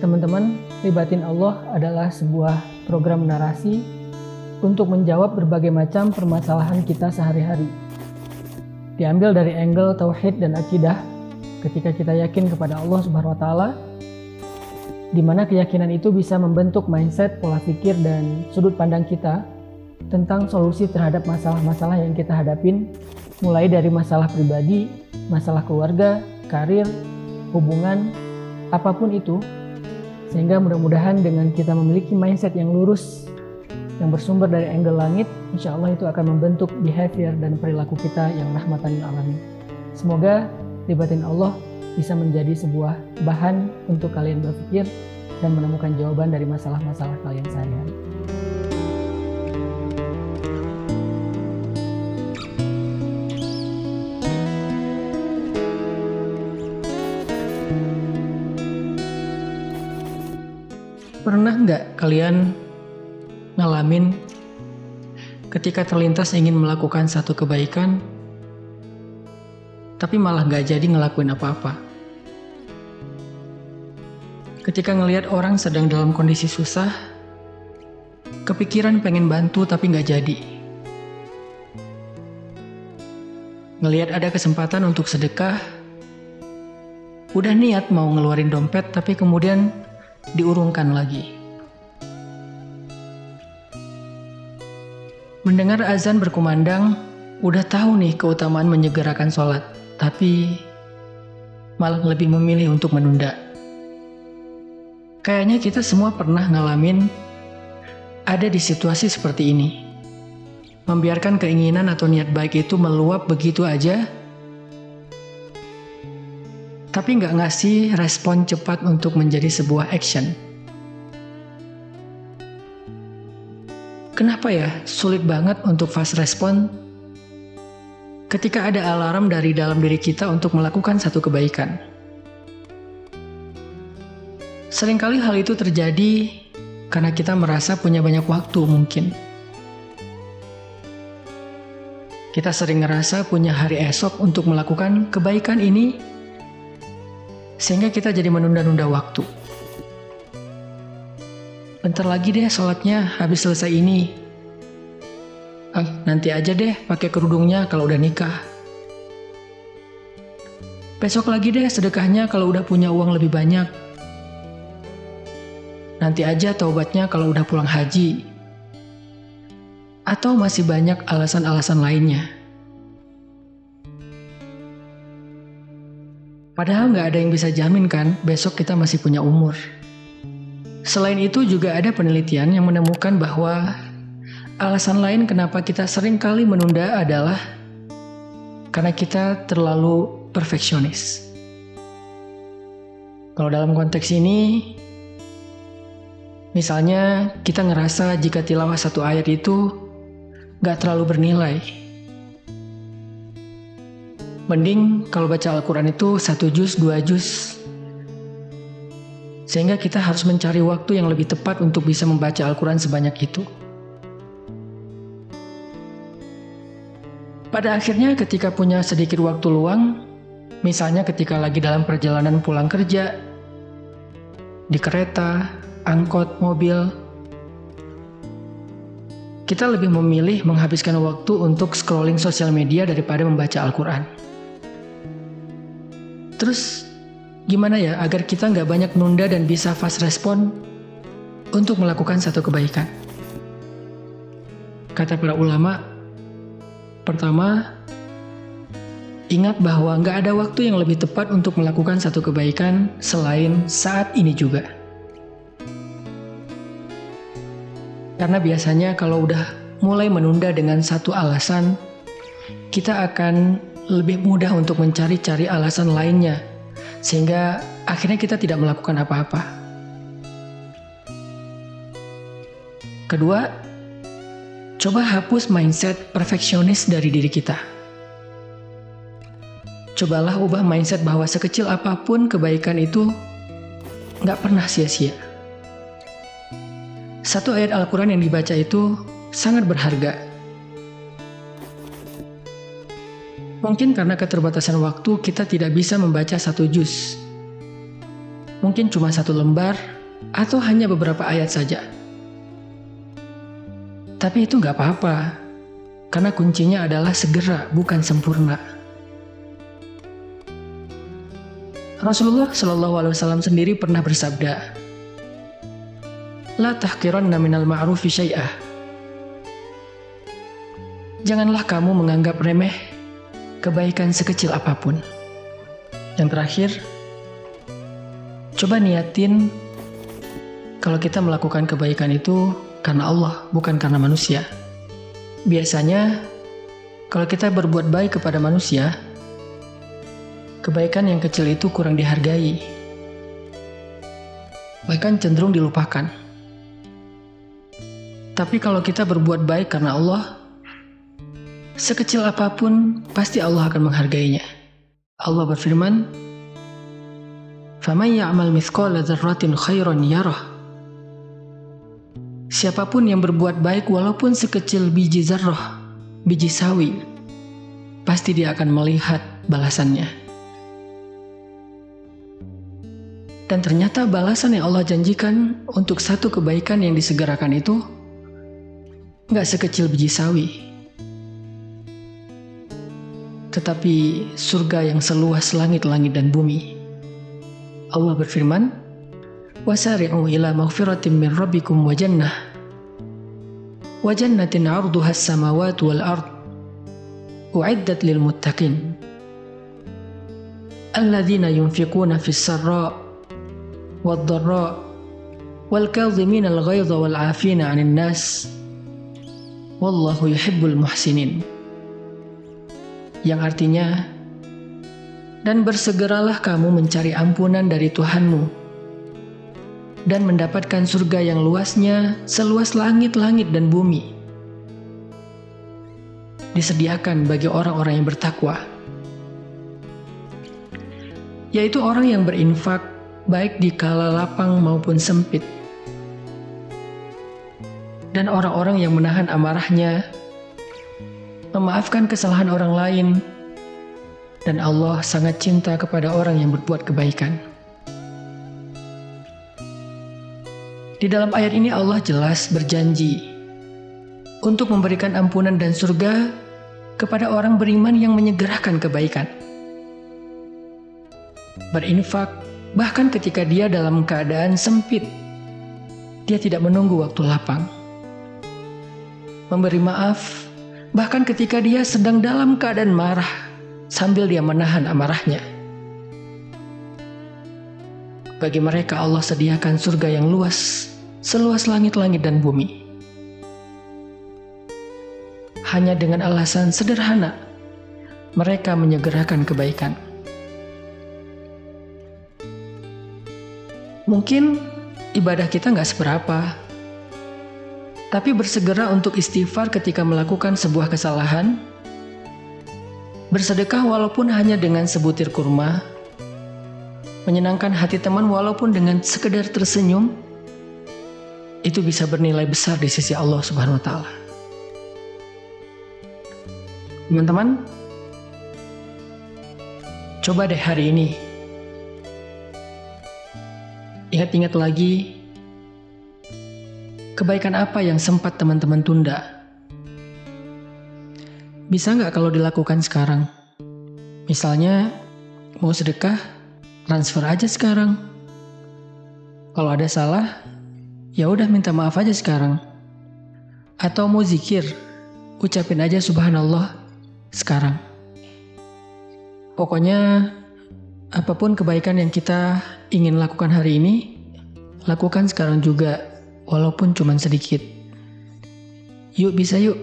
Teman-teman, Libatin Allah adalah sebuah program narasi untuk menjawab berbagai macam permasalahan kita sehari-hari. Diambil dari angle tauhid dan akidah ketika kita yakin kepada Allah Subhanahu wa taala di mana keyakinan itu bisa membentuk mindset, pola pikir dan sudut pandang kita tentang solusi terhadap masalah-masalah yang kita hadapin mulai dari masalah pribadi, masalah keluarga, karir, hubungan, apa pun itu sehingga mudah-mudahan dengan kita memiliki mindset yang lurus, yang bersumber dari angle langit, insya Allah itu akan membentuk behavior dan perilaku kita yang rahmatan lil alamin. Semoga libatin Allah bisa menjadi sebuah bahan untuk kalian berpikir dan menemukan jawaban dari masalah-masalah kalian sehari-hari. Nggak kalian ngalamin ketika terlintas ingin melakukan satu kebaikan, tapi malah nggak jadi ngelakuin apa-apa? Ketika ngelihat orang sedang dalam kondisi susah, kepikiran pengen bantu tapi nggak jadi. Ngelihat ada kesempatan untuk sedekah, udah niat mau ngeluarin dompet tapi kemudian diurungkan lagi. Mendengar azan berkumandang, udah tahu nih keutamaan menyegerakan sholat, tapi malah lebih memilih untuk menunda. Kayaknya kita semua pernah ngalamin ada di situasi seperti ini. Membiarkan keinginan atau niat baik itu meluap begitu aja tapi nggak ngasih respon cepat untuk menjadi sebuah action. Kenapa ya sulit banget untuk fast respon ketika ada alarm dari dalam diri kita untuk melakukan satu kebaikan? Seringkali hal itu terjadi karena kita merasa punya banyak waktu mungkin. Kita sering ngerasa punya hari esok untuk melakukan kebaikan ini sehingga kita jadi menunda-nunda waktu. Bentar lagi deh sholatnya habis selesai ini. Ah, nanti aja deh pakai kerudungnya kalau udah nikah. Besok lagi deh sedekahnya kalau udah punya uang lebih banyak. Nanti aja taubatnya kalau udah pulang haji. Atau masih banyak alasan-alasan lainnya. Padahal nggak ada yang bisa jamin kan besok kita masih punya umur. Selain itu juga ada penelitian yang menemukan bahwa alasan lain kenapa kita sering kali menunda adalah karena kita terlalu perfeksionis. Kalau dalam konteks ini, misalnya kita ngerasa jika tilawah satu ayat itu nggak terlalu bernilai, Mending kalau baca Al-Quran itu satu juz, dua juz. Sehingga kita harus mencari waktu yang lebih tepat untuk bisa membaca Al-Quran sebanyak itu. Pada akhirnya ketika punya sedikit waktu luang, misalnya ketika lagi dalam perjalanan pulang kerja, di kereta, angkot, mobil, kita lebih memilih menghabiskan waktu untuk scrolling sosial media daripada membaca Al-Quran. Terus gimana ya agar kita nggak banyak nunda dan bisa fast respon untuk melakukan satu kebaikan? Kata para ulama, pertama, ingat bahwa nggak ada waktu yang lebih tepat untuk melakukan satu kebaikan selain saat ini juga. Karena biasanya kalau udah mulai menunda dengan satu alasan, kita akan lebih mudah untuk mencari-cari alasan lainnya, sehingga akhirnya kita tidak melakukan apa-apa. Kedua, coba hapus mindset perfeksionis dari diri kita. Cobalah ubah mindset bahwa sekecil apa pun kebaikan itu nggak pernah sia-sia. Satu ayat Al-Quran yang dibaca itu sangat berharga Mungkin karena keterbatasan waktu kita tidak bisa membaca satu juz. Mungkin cuma satu lembar atau hanya beberapa ayat saja. Tapi itu nggak apa-apa, karena kuncinya adalah segera, bukan sempurna. Rasulullah Shallallahu Alaihi Wasallam sendiri pernah bersabda, "La tahkiranna minal ma'rufi syai'ah." Janganlah kamu menganggap remeh kebaikan sekecil apa pun. Yang terakhir, coba niatin kalau kita melakukan kebaikan itu karena Allah, bukan karena manusia. Biasanya, kalau kita berbuat baik kepada manusia, kebaikan yang kecil itu kurang dihargai, bahkan cenderung dilupakan. Tapi kalau kita berbuat baik karena Allah, Sekecil apa pun, pasti Allah akan menghargainya. Allah berfirman, فَمَنْ يَعْمَلْ mithqala ذَرَّةٍ خَيْرًا yarah." Siapa pun yang berbuat baik walaupun sekecil biji zarroh, biji sawi, pasti dia akan melihat balasannya. Dan ternyata balasan yang Allah janjikan untuk satu kebaikan yang disegerakan itu nggak sekecil biji sawi, tetapi surga yang seluas langit-langit dan bumi. Allah berfirman, وَسَارِعُوا إِلَى مَغْفِرَةٍ مِّنْ رَبِّكُمْ وَجَنَّةٍ وَجَنَّةٍ عَرْضُهَا السَّمَاوَاتُ وَالْأَرْضُ أُعِدَّتْ لِلْمُتَّقِينَ الَّذِينَ يُنْفِقُونَ فِي السَّرَّاءِ وَالضَّرَّاءِ وَالْكَاظِمِينَ الْغَيْظَ وَالْعَافِينَ عَنِ النَّاسِ وَاللَّهُ يُحِبُّ الْمُحْسِنِينَ yang artinya dan bersegeralah kamu mencari ampunan dari Tuhanmu dan mendapatkan surga yang luasnya seluas langit-langit dan bumi. Disediakan bagi orang-orang yang bertakwa, yaitu orang yang berinfak baik di kala lapang maupun sempit, dan orang-orang yang menahan amarahnya, memaafkan kesalahan orang lain, dan Allah sangat cinta kepada orang yang berbuat kebaikan. Di dalam ayat ini Allah jelas berjanji untuk memberikan ampunan dan surga kepada orang beriman yang menyegerakan kebaikan. Berinfak bahkan ketika dia dalam keadaan sempit. Dia tidak menunggu waktu lapang. Memberi maaf bahkan ketika dia sedang dalam keadaan marah sambil dia menahan amarahnya. Bagi mereka Allah sediakan surga yang luas, seluas langit-langit dan bumi. Hanya dengan alasan sederhana, mereka menyegerakan kebaikan. Mungkin ibadah kita nggak seberapa, tapi bersegera untuk istighfar ketika melakukan sebuah kesalahan, bersedekah walaupun hanya dengan sebutir kurma, menyenangkan hati teman walaupun dengan sekedar tersenyum, itu bisa bernilai besar di sisi Allah Subhanahu wa taala. Teman-teman, coba deh hari ini. Ingat-ingat lagi kebaikan apa yang sempat teman-teman tunda. Bisa nggak kalau dilakukan sekarang? Misalnya mau sedekah, transfer aja sekarang. Kalau ada salah, ya udah minta maaf aja sekarang. Atau mau zikir, ucapin aja subhanallah sekarang. Pokoknya apa pun kebaikan yang kita ingin lakukan hari ini, lakukan sekarang juga walaupun cuma sedikit. Yuk bisa yuk.